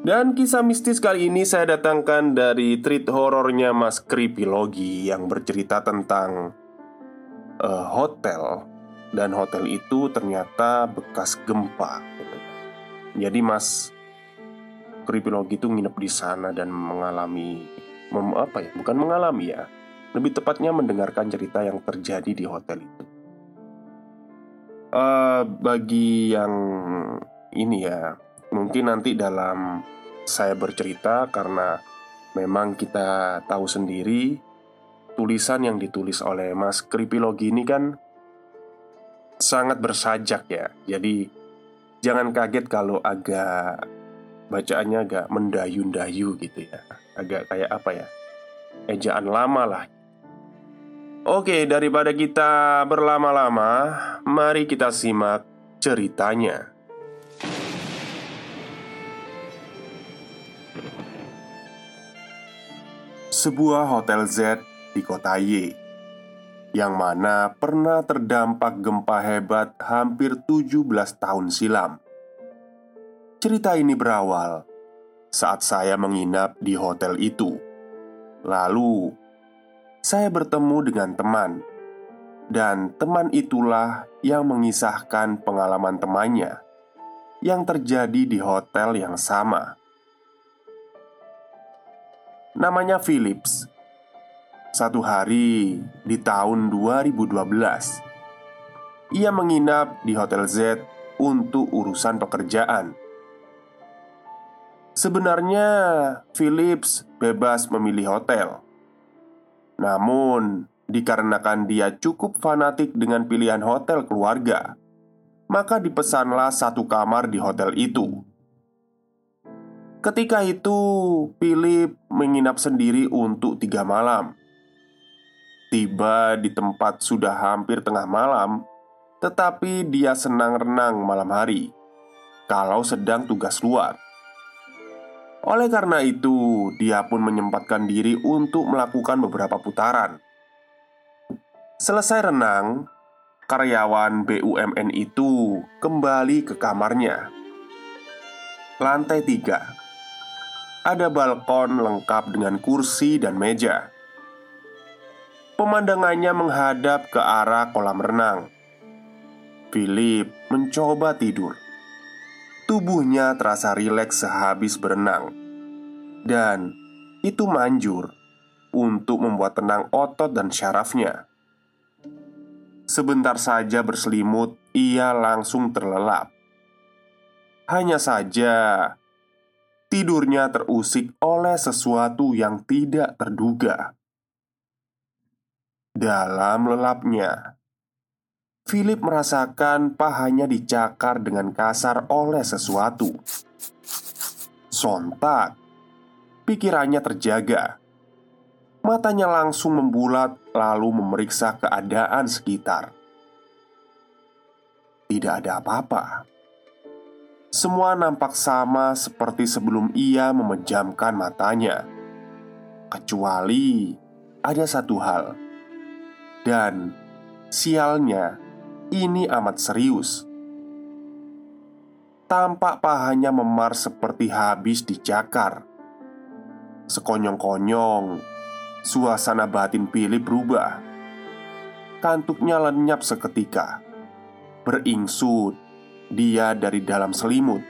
dan kisah mistis kali ini saya datangkan dari treat horornya Mas Kripilogi Yang bercerita tentang uh, hotel. Dan hotel itu ternyata bekas gempa. Jadi Mas Kripilogi itu nginep di sana dan mengalami mem, Apa ya, bukan mengalami ya Lebih tepatnya mendengarkan cerita yang terjadi di hotel itu. Uh, Bagi yang ini ya Mungkin nanti dalam saya bercerita karena memang kita tahu sendiri tulisan yang ditulis oleh Mas Kripilogi ini kan sangat bersajak ya. Jadi jangan kaget kalau agak bacaannya agak mendayu-dayu gitu ya. Agak kayak apa ya? Ejaan lama lah. Oke, daripada kita berlama-lama, mari kita simak ceritanya. Sebuah hotel Z di kota Y yang mana pernah terdampak gempa hebat hampir 17 tahun silam. Cerita ini berawal saat saya menginap di hotel itu. Lalu, saya bertemu dengan teman, dan teman itulah yang mengisahkan pengalaman temannya yang terjadi di hotel yang sama. Namanya Philips. Satu hari di tahun 2012 Ia menginap di Hotel Z untuk urusan pekerjaan. Sebenarnya Philips bebas memilih hotel. Namun dikarenakan dia cukup fanatik dengan pilihan hotel keluarga Maka dipesanlah satu kamar di hotel itu Ketika itu, Philip menginap sendiri untuk tiga malam. Tiba di tempat sudah hampir tengah malam, tetapi dia senang renang malam hari kalau sedang tugas luar. Oleh karena itu, dia pun menyempatkan diri untuk melakukan beberapa putaran. Selesai renang, karyawan BUMN itu kembali ke kamarnya. Lantai tiga ada balkon lengkap dengan kursi dan meja. Pemandangannya menghadap ke arah kolam renang. Philip mencoba tidur. Tubuhnya terasa rileks sehabis berenang, dan itu manjur untuk membuat tenang otot dan syarafnya. Sebentar saja berselimut, ia langsung terlelap. Hanya saja, tidurnya terusik oleh sesuatu yang tidak terduga. Dalam lelapnya, Philip merasakan pahanya dicakar dengan kasar oleh sesuatu. Sontak, pikirannya terjaga. Matanya langsung membulat, lalu memeriksa keadaan sekitar. Tidak ada apa-apa. Semua nampak sama seperti sebelum ia memejamkan matanya, kecuali ada satu hal, dan sialnya ini amat serius. Tampak pahanya memar seperti habis dicakar. Sekonyong-konyong, suasana batin Philip berubah. Kantuknya lenyap seketika, beringsut dia dari dalam selimut.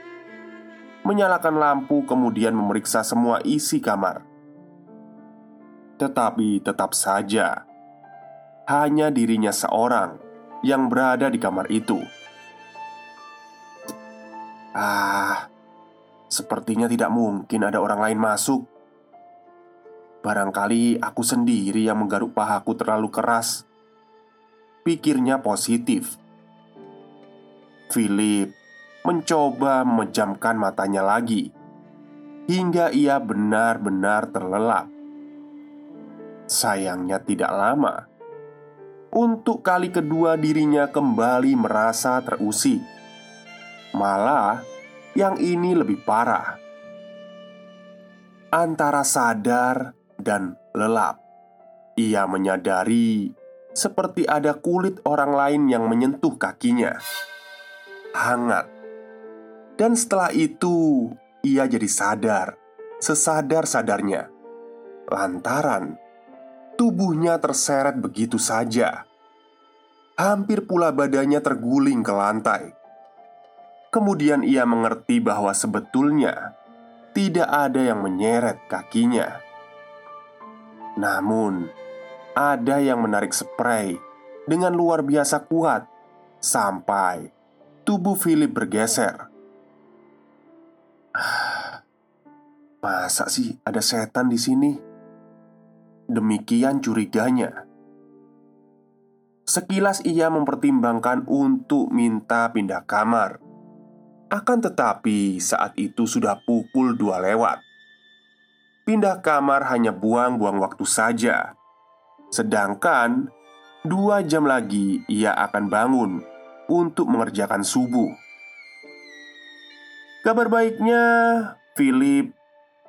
menyalakan lampu, kemudian memeriksa semua isi kamar. Tetapi tetap saja, hanya dirinya seorang yang berada di kamar itu. Ah, sepertinya tidak mungkin ada orang lain masuk. Barangkali aku sendiri yang menggaruk pahaku terlalu keras. Pikirnya positif. Philip mencoba memejamkan matanya lagi hingga ia benar-benar terlelap. Sayangnya, tidak lama. Untuk kali kedua, dirinya kembali merasa terusik. Malah, yang ini lebih parah. Antara sadar dan lelap, ia menyadari seperti ada kulit orang lain yang menyentuh kakinya. Hangat dan setelah itu, ia jadi sadar, sesadar-sadarnya, lantaran tubuhnya terseret begitu saja. Hampir pula badannya terguling ke lantai. Kemudian ia mengerti bahwa sebetulnya tidak ada yang menyeret kakinya. Namun, ada yang menarik spray dengan luar biasa kuat sampai tubuh Philip bergeser. Masa sih ada setan di sini? Demikian curiganya. Sekilas ia mempertimbangkan untuk minta pindah kamar. Akan tetapi saat itu sudah pukul dua lewat. Pindah kamar hanya buang-buang waktu saja. Sedangkan dua jam lagi ia akan bangun untuk mengerjakan subuh. Kabar baiknya, Philip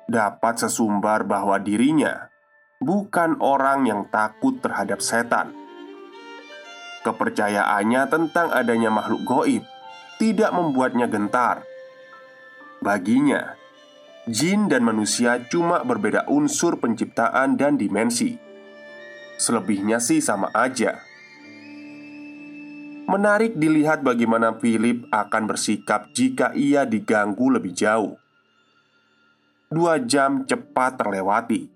dapat sesumbar bahwa dirinya bukan orang yang takut terhadap setan. Kepercayaannya tentang adanya makhluk goib tidak membuatnya gentar. Baginya, jin dan manusia cuma berbeda unsur penciptaan dan dimensi. Selebihnya sih sama aja. Menarik dilihat bagaimana Philip akan bersikap jika ia diganggu lebih jauh. Dua jam cepat terlewati.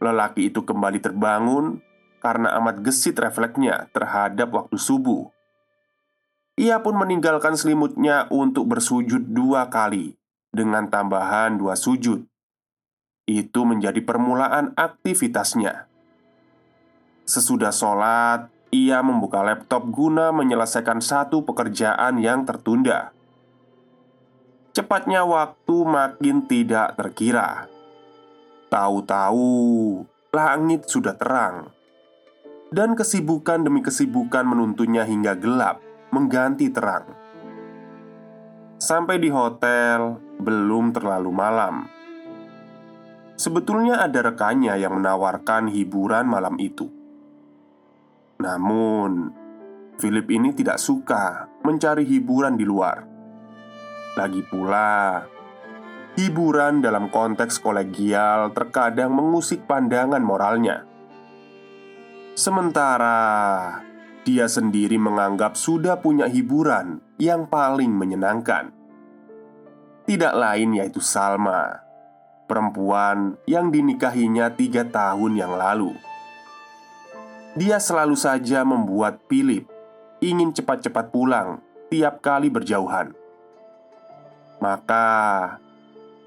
Lelaki itu kembali terbangun karena amat gesit refleksnya terhadap waktu subuh. Ia pun meninggalkan selimutnya untuk bersujud dua kali dengan tambahan dua sujud. Itu menjadi permulaan aktivitasnya. Sesudah sholat, ia membuka laptop guna menyelesaikan satu pekerjaan yang tertunda. Cepatnya waktu makin tidak terkira. Tahu-tahu langit sudah terang, dan kesibukan demi kesibukan menuntunnya hingga gelap mengganti terang. Sampai di hotel, belum terlalu malam. Sebetulnya ada rekannya yang menawarkan hiburan malam itu. Namun, Philip ini tidak suka mencari hiburan di luar. Lagi pula, hiburan dalam konteks kolegial terkadang mengusik pandangan moralnya. Sementara dia sendiri menganggap sudah punya hiburan yang paling menyenangkan. Tidak lain yaitu Salma, perempuan yang dinikahinya tiga tahun yang lalu. Dia selalu saja membuat Philip ingin cepat-cepat pulang tiap kali berjauhan. Maka,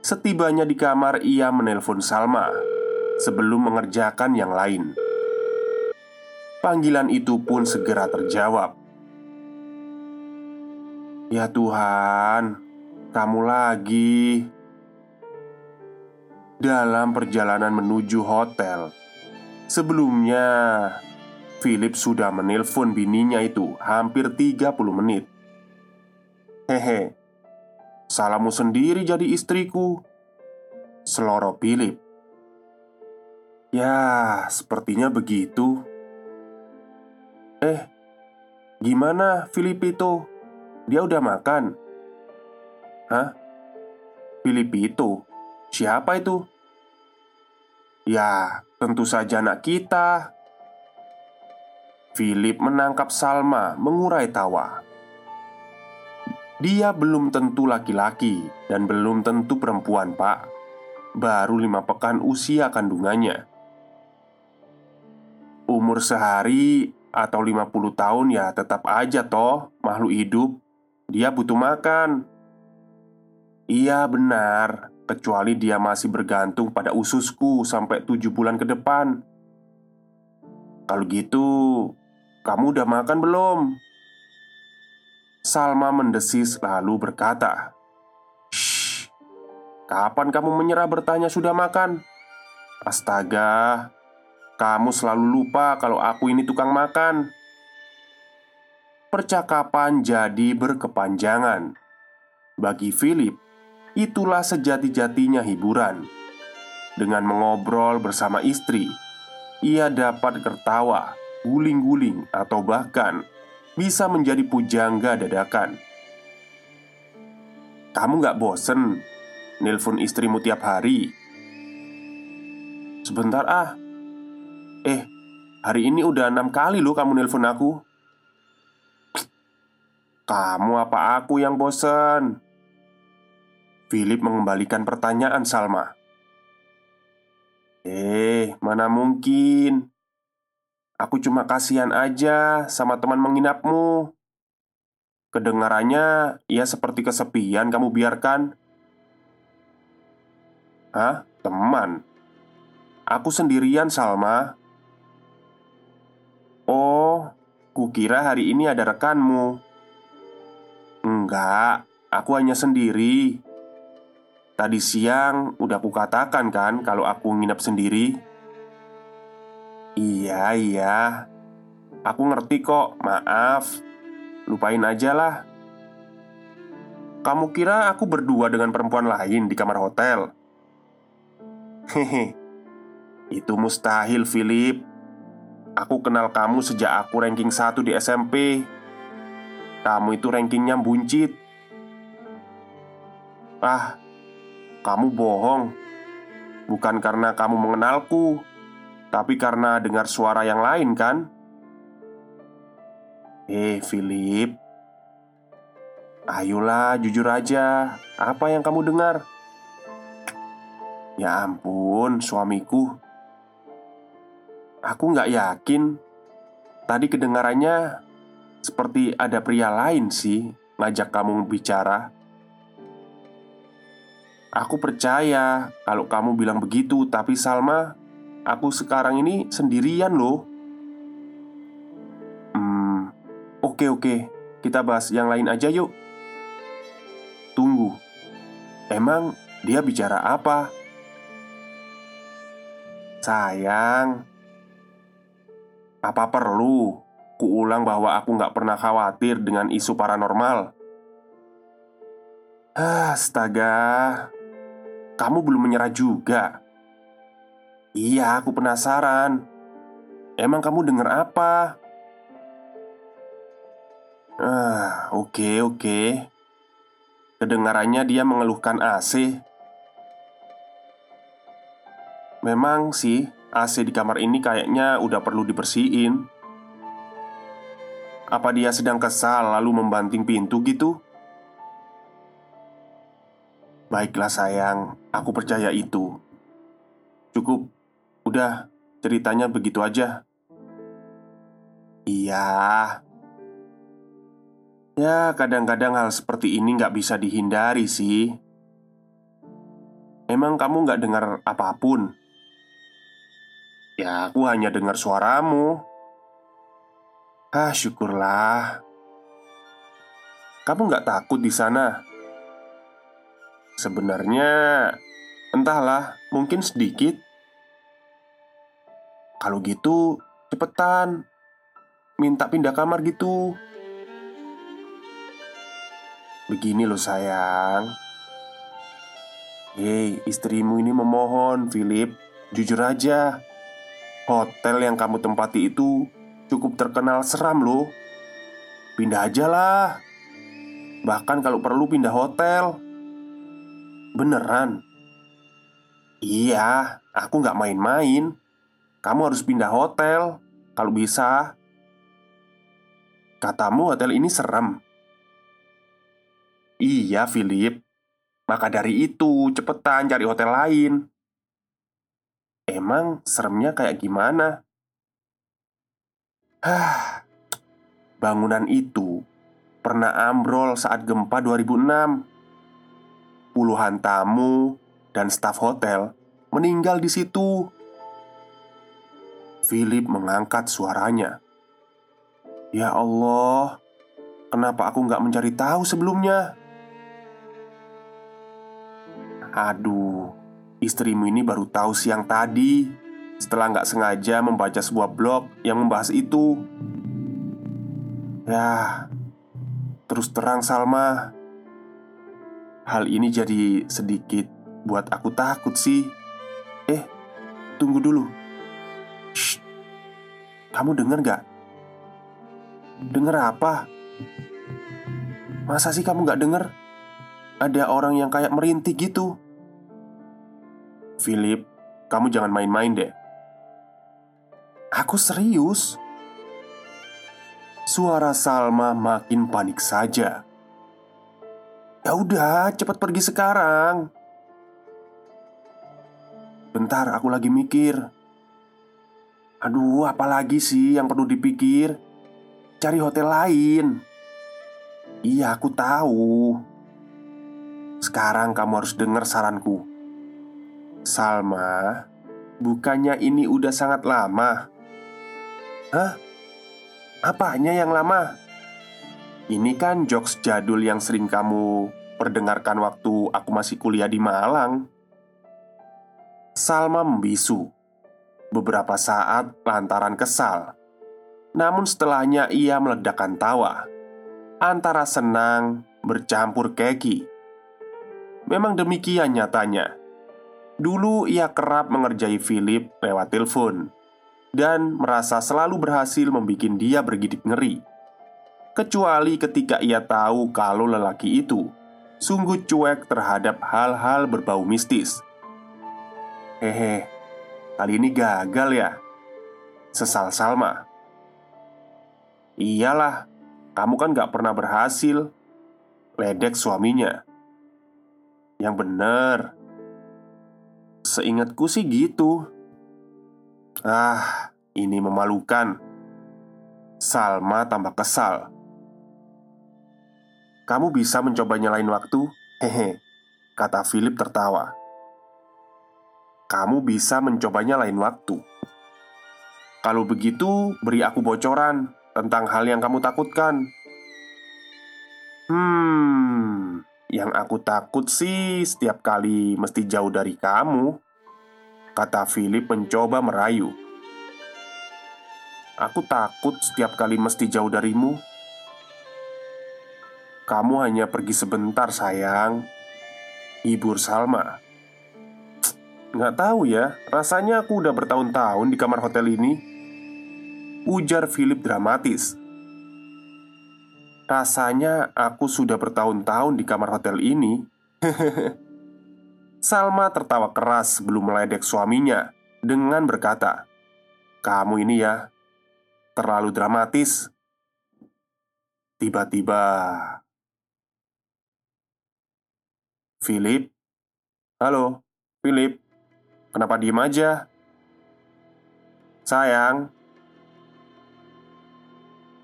setibanya di kamar, ia menelpon Salma sebelum mengerjakan yang lain. Panggilan itu pun segera terjawab. "Ya Tuhan, kamu lagi." Dalam perjalanan menuju hotel, sebelumnya Philip sudah menelpon bininya itu hampir 30 menit Hehe Salahmu sendiri jadi istriku Seloro Philip Ya, sepertinya begitu Eh, gimana Philip itu? Dia udah makan? Hah? Itu? Siapa itu? Ya, tentu saja anak kita Philip menangkap Salma mengurai tawa. Dia belum tentu laki-laki dan belum tentu perempuan, Pak. Baru lima pekan usia kandungannya. Umur sehari atau 50 tahun ya tetap aja toh makhluk hidup. Dia butuh makan. Iya benar, kecuali dia masih bergantung pada ususku sampai tujuh bulan ke depan. Kalau gitu, kamu udah makan belum? Salma mendesis lalu berkata, Shh, kapan kamu menyerah bertanya sudah makan? Astaga, kamu selalu lupa kalau aku ini tukang makan. Percakapan jadi berkepanjangan. Bagi Philip, itulah sejati-jatinya hiburan. Dengan mengobrol bersama istri, ia dapat tertawa, guling-guling, atau bahkan bisa menjadi pujangga dadakan. Kamu gak bosen nelpon istrimu tiap hari? Sebentar ah Eh, hari ini udah enam kali loh kamu nelpon aku Kamu apa aku yang bosen? Philip mengembalikan pertanyaan Salma Eh, mana mungkin Aku cuma kasihan aja sama teman menginapmu. Kedengarannya ia seperti kesepian kamu biarkan. Hah? Teman? Aku sendirian, Salma. Oh, kukira hari ini ada rekanmu. Enggak, aku hanya sendiri. Tadi siang udah kukatakan kan kalau aku nginap sendiri. Iya, iya. Aku ngerti kok, maaf. Lupain aja lah. Kamu kira aku berdua dengan perempuan lain di kamar hotel? Hehe. Itu mustahil, Philip. Aku kenal kamu sejak aku ranking 1 di SMP. Kamu itu rankingnya buncit. Ah, kamu bohong. Bukan karena kamu mengenalku, tapi karena dengar suara yang lain kan? Eh, Philip. Ayolah, jujur aja. Apa yang kamu dengar? Ya ampun, suamiku. Aku nggak yakin. Tadi kedengarannya Seperti ada pria lain sih Ngajak kamu bicara. Aku percaya kalau kamu bilang begitu Tapi Salma Aku sekarang ini sendirian loh. Hmm, oke oke. Kita bahas yang lain aja yuk. Tunggu. Emang dia bicara apa? Sayang. Apa perlu Kuulang bahwa aku nggak pernah khawatir dengan isu paranormal? Astaga. Kamu belum menyerah juga Iya, aku penasaran. Emang kamu dengar apa? Ah, oke, okay, oke. Okay. Kedengarannya dia mengeluhkan AC. Memang sih, AC di kamar ini kayaknya udah perlu dibersihin. Apa dia sedang kesal lalu membanting pintu gitu? Baiklah sayang, aku percaya itu. Cukup Udah, ceritanya begitu aja. Iya. Ya, kadang-kadang hal seperti ini nggak bisa dihindari sih. Emang kamu nggak dengar apa pun? Ya, aku hanya dengar suaramu. Ah, syukurlah. Kamu nggak takut di sana? Sebenarnya, entahlah, mungkin sedikit. Kalau gitu, cepetan minta pindah kamar gitu. Begini loh sayang. Hei, istrimu ini memohon, Philip. Jujur aja. Hotel yang kamu tempati itu cukup terkenal seram loh. Pindah aja lah. Bahkan kalau perlu pindah hotel. Beneran? Iya, aku nggak main-main. Kamu harus pindah hotel Kalau bisa Katamu hotel ini serem Iya, Philip. Maka dari itu, cepetan cari hotel lain. Emang seremnya kayak gimana? Hah, bangunan itu pernah ambrol saat gempa 2006. Puluhan tamu dan staf hotel meninggal di situ. Philip mengangkat suaranya. Ya Allah, kenapa aku nggak mencari tahu sebelumnya? Aduh, istrimu ini baru tahu siang tadi setelah nggak sengaja membaca sebuah blog yang membahas itu. Ya, terus terang Salma, hal ini jadi sedikit buat aku takut sih. Eh, tunggu dulu. Kamu denger gak? Denger apa? Masa sih kamu gak denger? Ada orang yang kayak merintih gitu Philip, kamu jangan main-main deh Aku serius Suara Salma makin panik saja Ya udah, cepat pergi sekarang. Bentar, aku lagi mikir. Aduh, apalagi sih yang perlu dipikir? Cari hotel lain. Iya, aku tahu. Sekarang kamu harus dengar saranku. Salma, bukannya ini udah sangat lama? Hah? Apanya yang lama? Ini kan jokes jadul yang sering kamu perdengarkan waktu aku masih kuliah di Malang. Salma membisu beberapa saat lantaran kesal. Namun setelahnya ia meledakkan tawa Antara senang bercampur keki Memang demikian nyatanya Dulu ia kerap mengerjai Philip lewat telepon Dan merasa selalu berhasil membuat dia bergidik ngeri kecuali ketika ia tahu kalau lelaki itu sungguh cuek terhadap hal-hal berbau mistis. Hehe, kali ini gagal ya. Sesal Salma. Iyalah, kamu kan gak pernah berhasil. Ledek suaminya. Yang bener. Seingatku sih gitu. Ah, ini memalukan. Salma tambah kesal kamu bisa mencoba nyalain waktu? Hehe, kata Philip tertawa. Kamu bisa mencobanya lain waktu. Kalau begitu, beri aku bocoran tentang hal yang kamu takutkan. Hmm, yang aku takut sih setiap kali mesti jauh dari kamu, kata Philip mencoba merayu. Aku takut setiap kali mesti jauh darimu. Kamu hanya pergi sebentar sayang Hibur Salma Nggak tahu ya, rasanya aku udah bertahun-tahun di kamar hotel ini Ujar Philip dramatis Rasanya aku sudah bertahun-tahun di kamar hotel ini Salma tertawa keras sebelum meledek suaminya Dengan berkata Kamu ini ya Terlalu dramatis Tiba-tiba Philip? Halo, Philip. Kenapa diem aja? Sayang.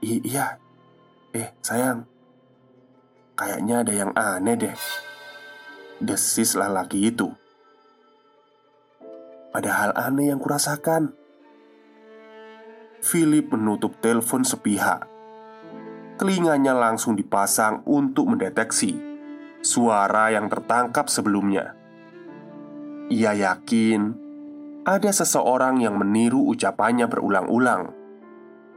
I iya. Eh, sayang. Kayaknya ada yang aneh deh. Desis lagi itu. Padahal aneh yang kurasakan. Philip menutup telepon sepihak. Telinganya langsung dipasang untuk mendeteksi suara yang tertangkap sebelumnya. Ia yakin ada seseorang yang meniru ucapannya berulang-ulang,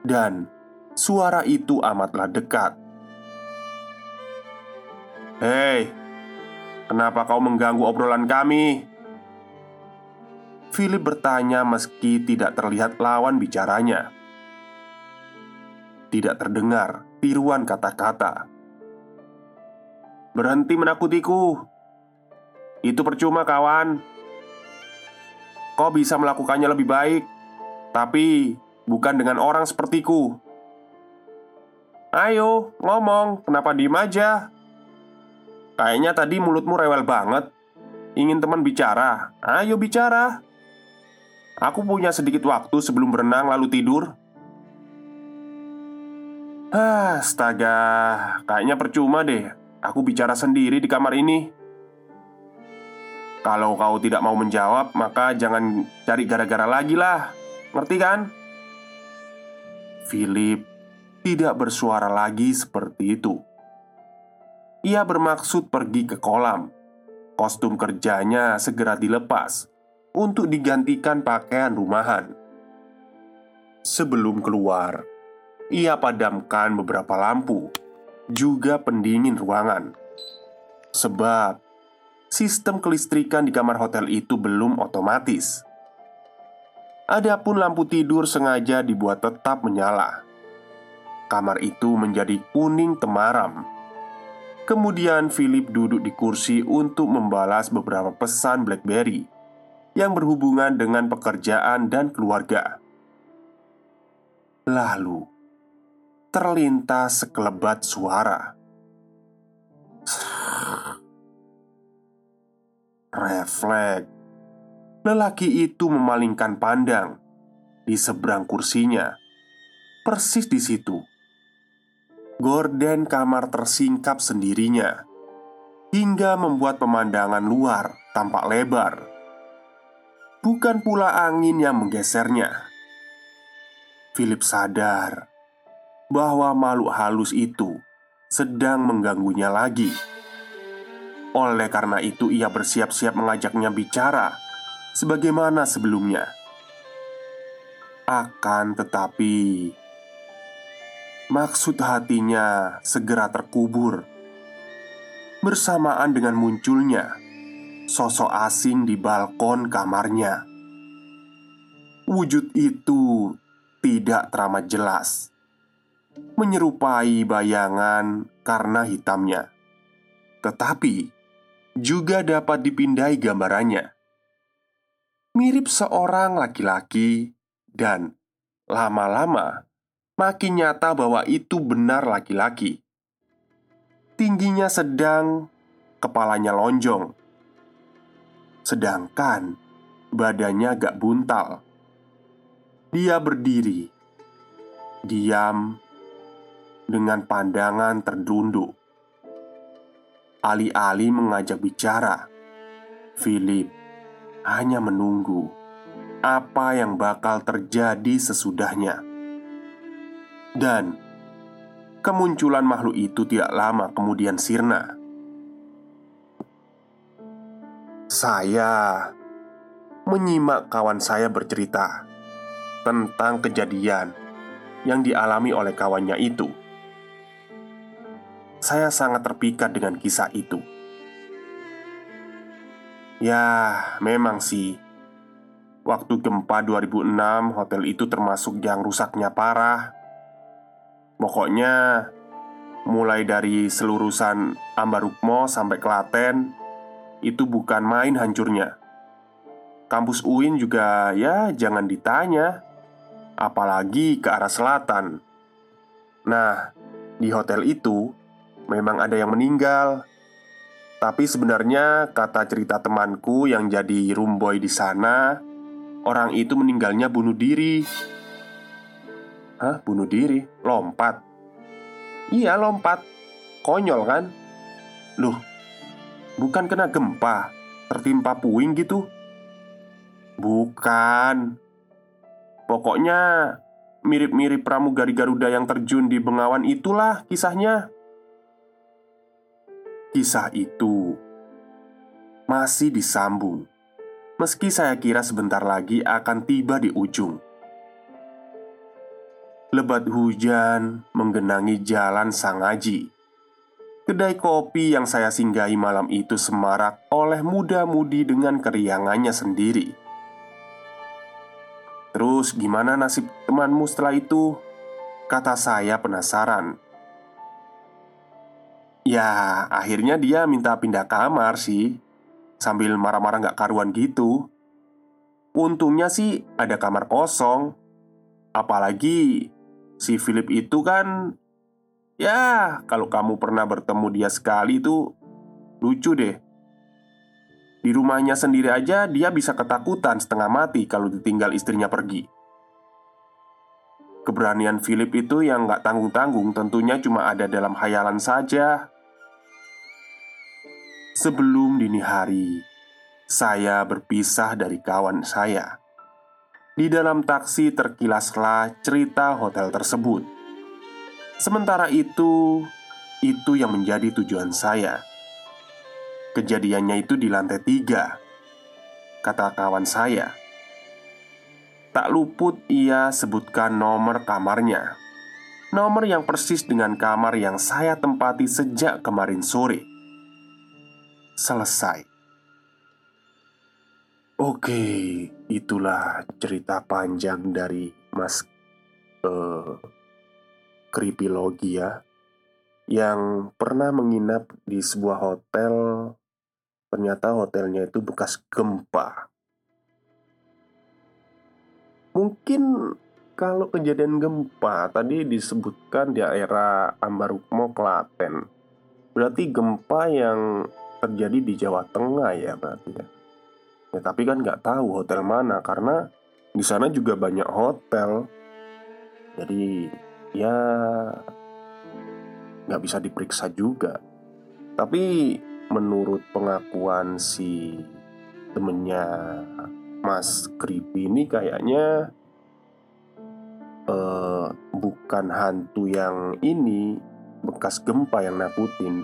dan suara itu amatlah dekat. "Hei, kenapa kau mengganggu obrolan kami?" Philip bertanya meski tidak terlihat lawan bicaranya. Tidak terdengar tiruan kata-kata. Berhenti menakutiku Itu percuma kawan Kau bisa melakukannya lebih baik Tapi bukan dengan orang sepertiku Ayo, ngomong, kenapa diem aja? Kayaknya tadi mulutmu rewel banget. Ingin teman bicara? Ayo bicara. Aku punya sedikit waktu sebelum berenang lalu tidur. Astaga, kayaknya percuma deh. Aku bicara sendiri di kamar ini. Kalau kau tidak mau menjawab, maka jangan cari gara-gara lagi lah. Ngerti kan? Philip tidak bersuara lagi seperti itu. Ia bermaksud pergi ke kolam. Kostum kerjanya segera dilepas untuk digantikan pakaian rumahan. Sebelum keluar, ia padamkan beberapa lampu, juga pendingin ruangan. Sebab sistem kelistrikan di kamar hotel itu belum otomatis. Adapun lampu tidur sengaja dibuat tetap menyala. Kamar itu menjadi kuning temaram Kemudian Philip duduk di kursi untuk membalas beberapa pesan BlackBerry yang berhubungan dengan pekerjaan dan keluarga. Lalu terlintas sekelebat suara. Refleks. Lelaki itu memalingkan pandang di seberang kursinya, persis di situ gorden kamar tersingkap sendirinya hingga membuat pemandangan luar tampak lebar. Bukan pula angin yang menggesernya. Philip sadar bahwa makhluk halus itu sedang mengganggunya lagi. Oleh karena itu, ia bersiap-siap mengajaknya bicara sebagaimana sebelumnya. Akan tetapi, maksud hatinya segera terkubur bersamaan dengan munculnya sosok asing di balkon kamarnya. Wujud itu tidak teramat jelas, menyerupai bayangan karena hitamnya, tetapi juga dapat dipindai gambarannya. Mirip seorang laki-laki, dan lama-lama makin nyata bahwa itu benar laki-laki. Tingginya sedang, kepalanya lonjong, sedangkan badannya agak buntal. Dia berdiri, diam, dengan pandangan terdunduk. Alih-alih mengajak bicara, Philip hanya menunggu apa yang bakal terjadi sesudahnya. Dan kemunculan makhluk itu tidak lama kemudian sirna. Saya menyimak kawan saya bercerita tentang kejadian yang dialami oleh kawannya itu. Saya sangat terpikat dengan kisah itu. Ya, memang sih. Waktu gempa 2006, hotel itu termasuk yang rusaknya parah Pokoknya mulai dari selurusan Ambarukmo sampai Klaten itu bukan main hancurnya. Kampus UIN juga ya jangan ditanya, apalagi ke arah selatan. Nah, di hotel itu memang ada yang meninggal. Tapi sebenarnya kata cerita temanku yang jadi rumboy di sana, orang itu meninggalnya bunuh diri. Hah? Bunuh diri? Lompat? Iya lompat Konyol kan? Loh Bukan kena gempa Tertimpa puing gitu Bukan Pokoknya Mirip-mirip pramugari Garuda yang terjun di Bengawan itulah kisahnya Kisah itu Masih disambung Meski saya kira sebentar lagi akan tiba di ujung Lebat hujan menggenangi jalan Sangaji. Kedai kopi yang saya singgahi malam itu semarak oleh muda-mudi dengan keriangannya sendiri. Terus gimana nasib temanmu setelah itu? Kata saya penasaran. Ya, akhirnya dia minta pindah kamar sih Sambil marah-marah gak karuan gitu Untungnya sih ada kamar kosong Apalagi si Philip itu kan Ya, kalau kamu pernah bertemu dia sekali itu Lucu deh. Di rumahnya sendiri aja dia bisa ketakutan setengah mati kalau ditinggal istrinya pergi. Keberanian Philip itu yang gak tanggung-tanggung tentunya cuma ada dalam hayalan saja. Sebelum dini hari, saya berpisah dari kawan saya. Di dalam taksi terkilaslah cerita hotel tersebut. Sementara itu, itu yang menjadi tujuan saya. Kejadiannya itu di lantai tiga Kata kawan saya Tak luput ia sebutkan nomor kamarnya Nomor yang persis dengan kamar yang saya tempati sejak kemarin sore Selesai Oke, itulah cerita panjang dari Mas uh, Kripilogi ya Yang pernah menginap di sebuah hotel Ternyata hotelnya itu bekas gempa. Mungkin kalau kejadian gempa tadi disebutkan di daerah Ambarukmo, Klaten. Berarti gempa yang terjadi di Jawa Tengah ya berarti ya. Ya tapi kan nggak tahu hotel mana karena di sana juga banyak hotel. Jadi ya nggak bisa diperiksa juga. Tapi menurut pengakuan si temennya Mas Creepy ini kayaknya uh, bukan hantu yang ini bekas gempa yang nakutin.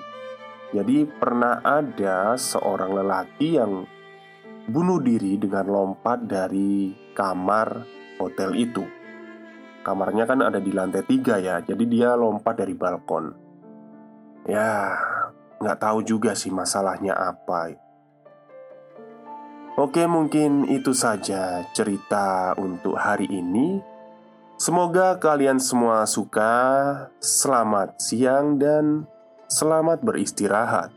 Jadi pernah ada seorang lelaki yang bunuh diri dengan lompat dari kamar hotel itu. Kamarnya kan ada di lantai tiga ya, jadi dia lompat dari balkon. Ya, Nggak tahu juga sih masalahnya apa Oke mungkin itu saja cerita untuk hari ini Semoga kalian semua suka Selamat siang dan selamat beristirahat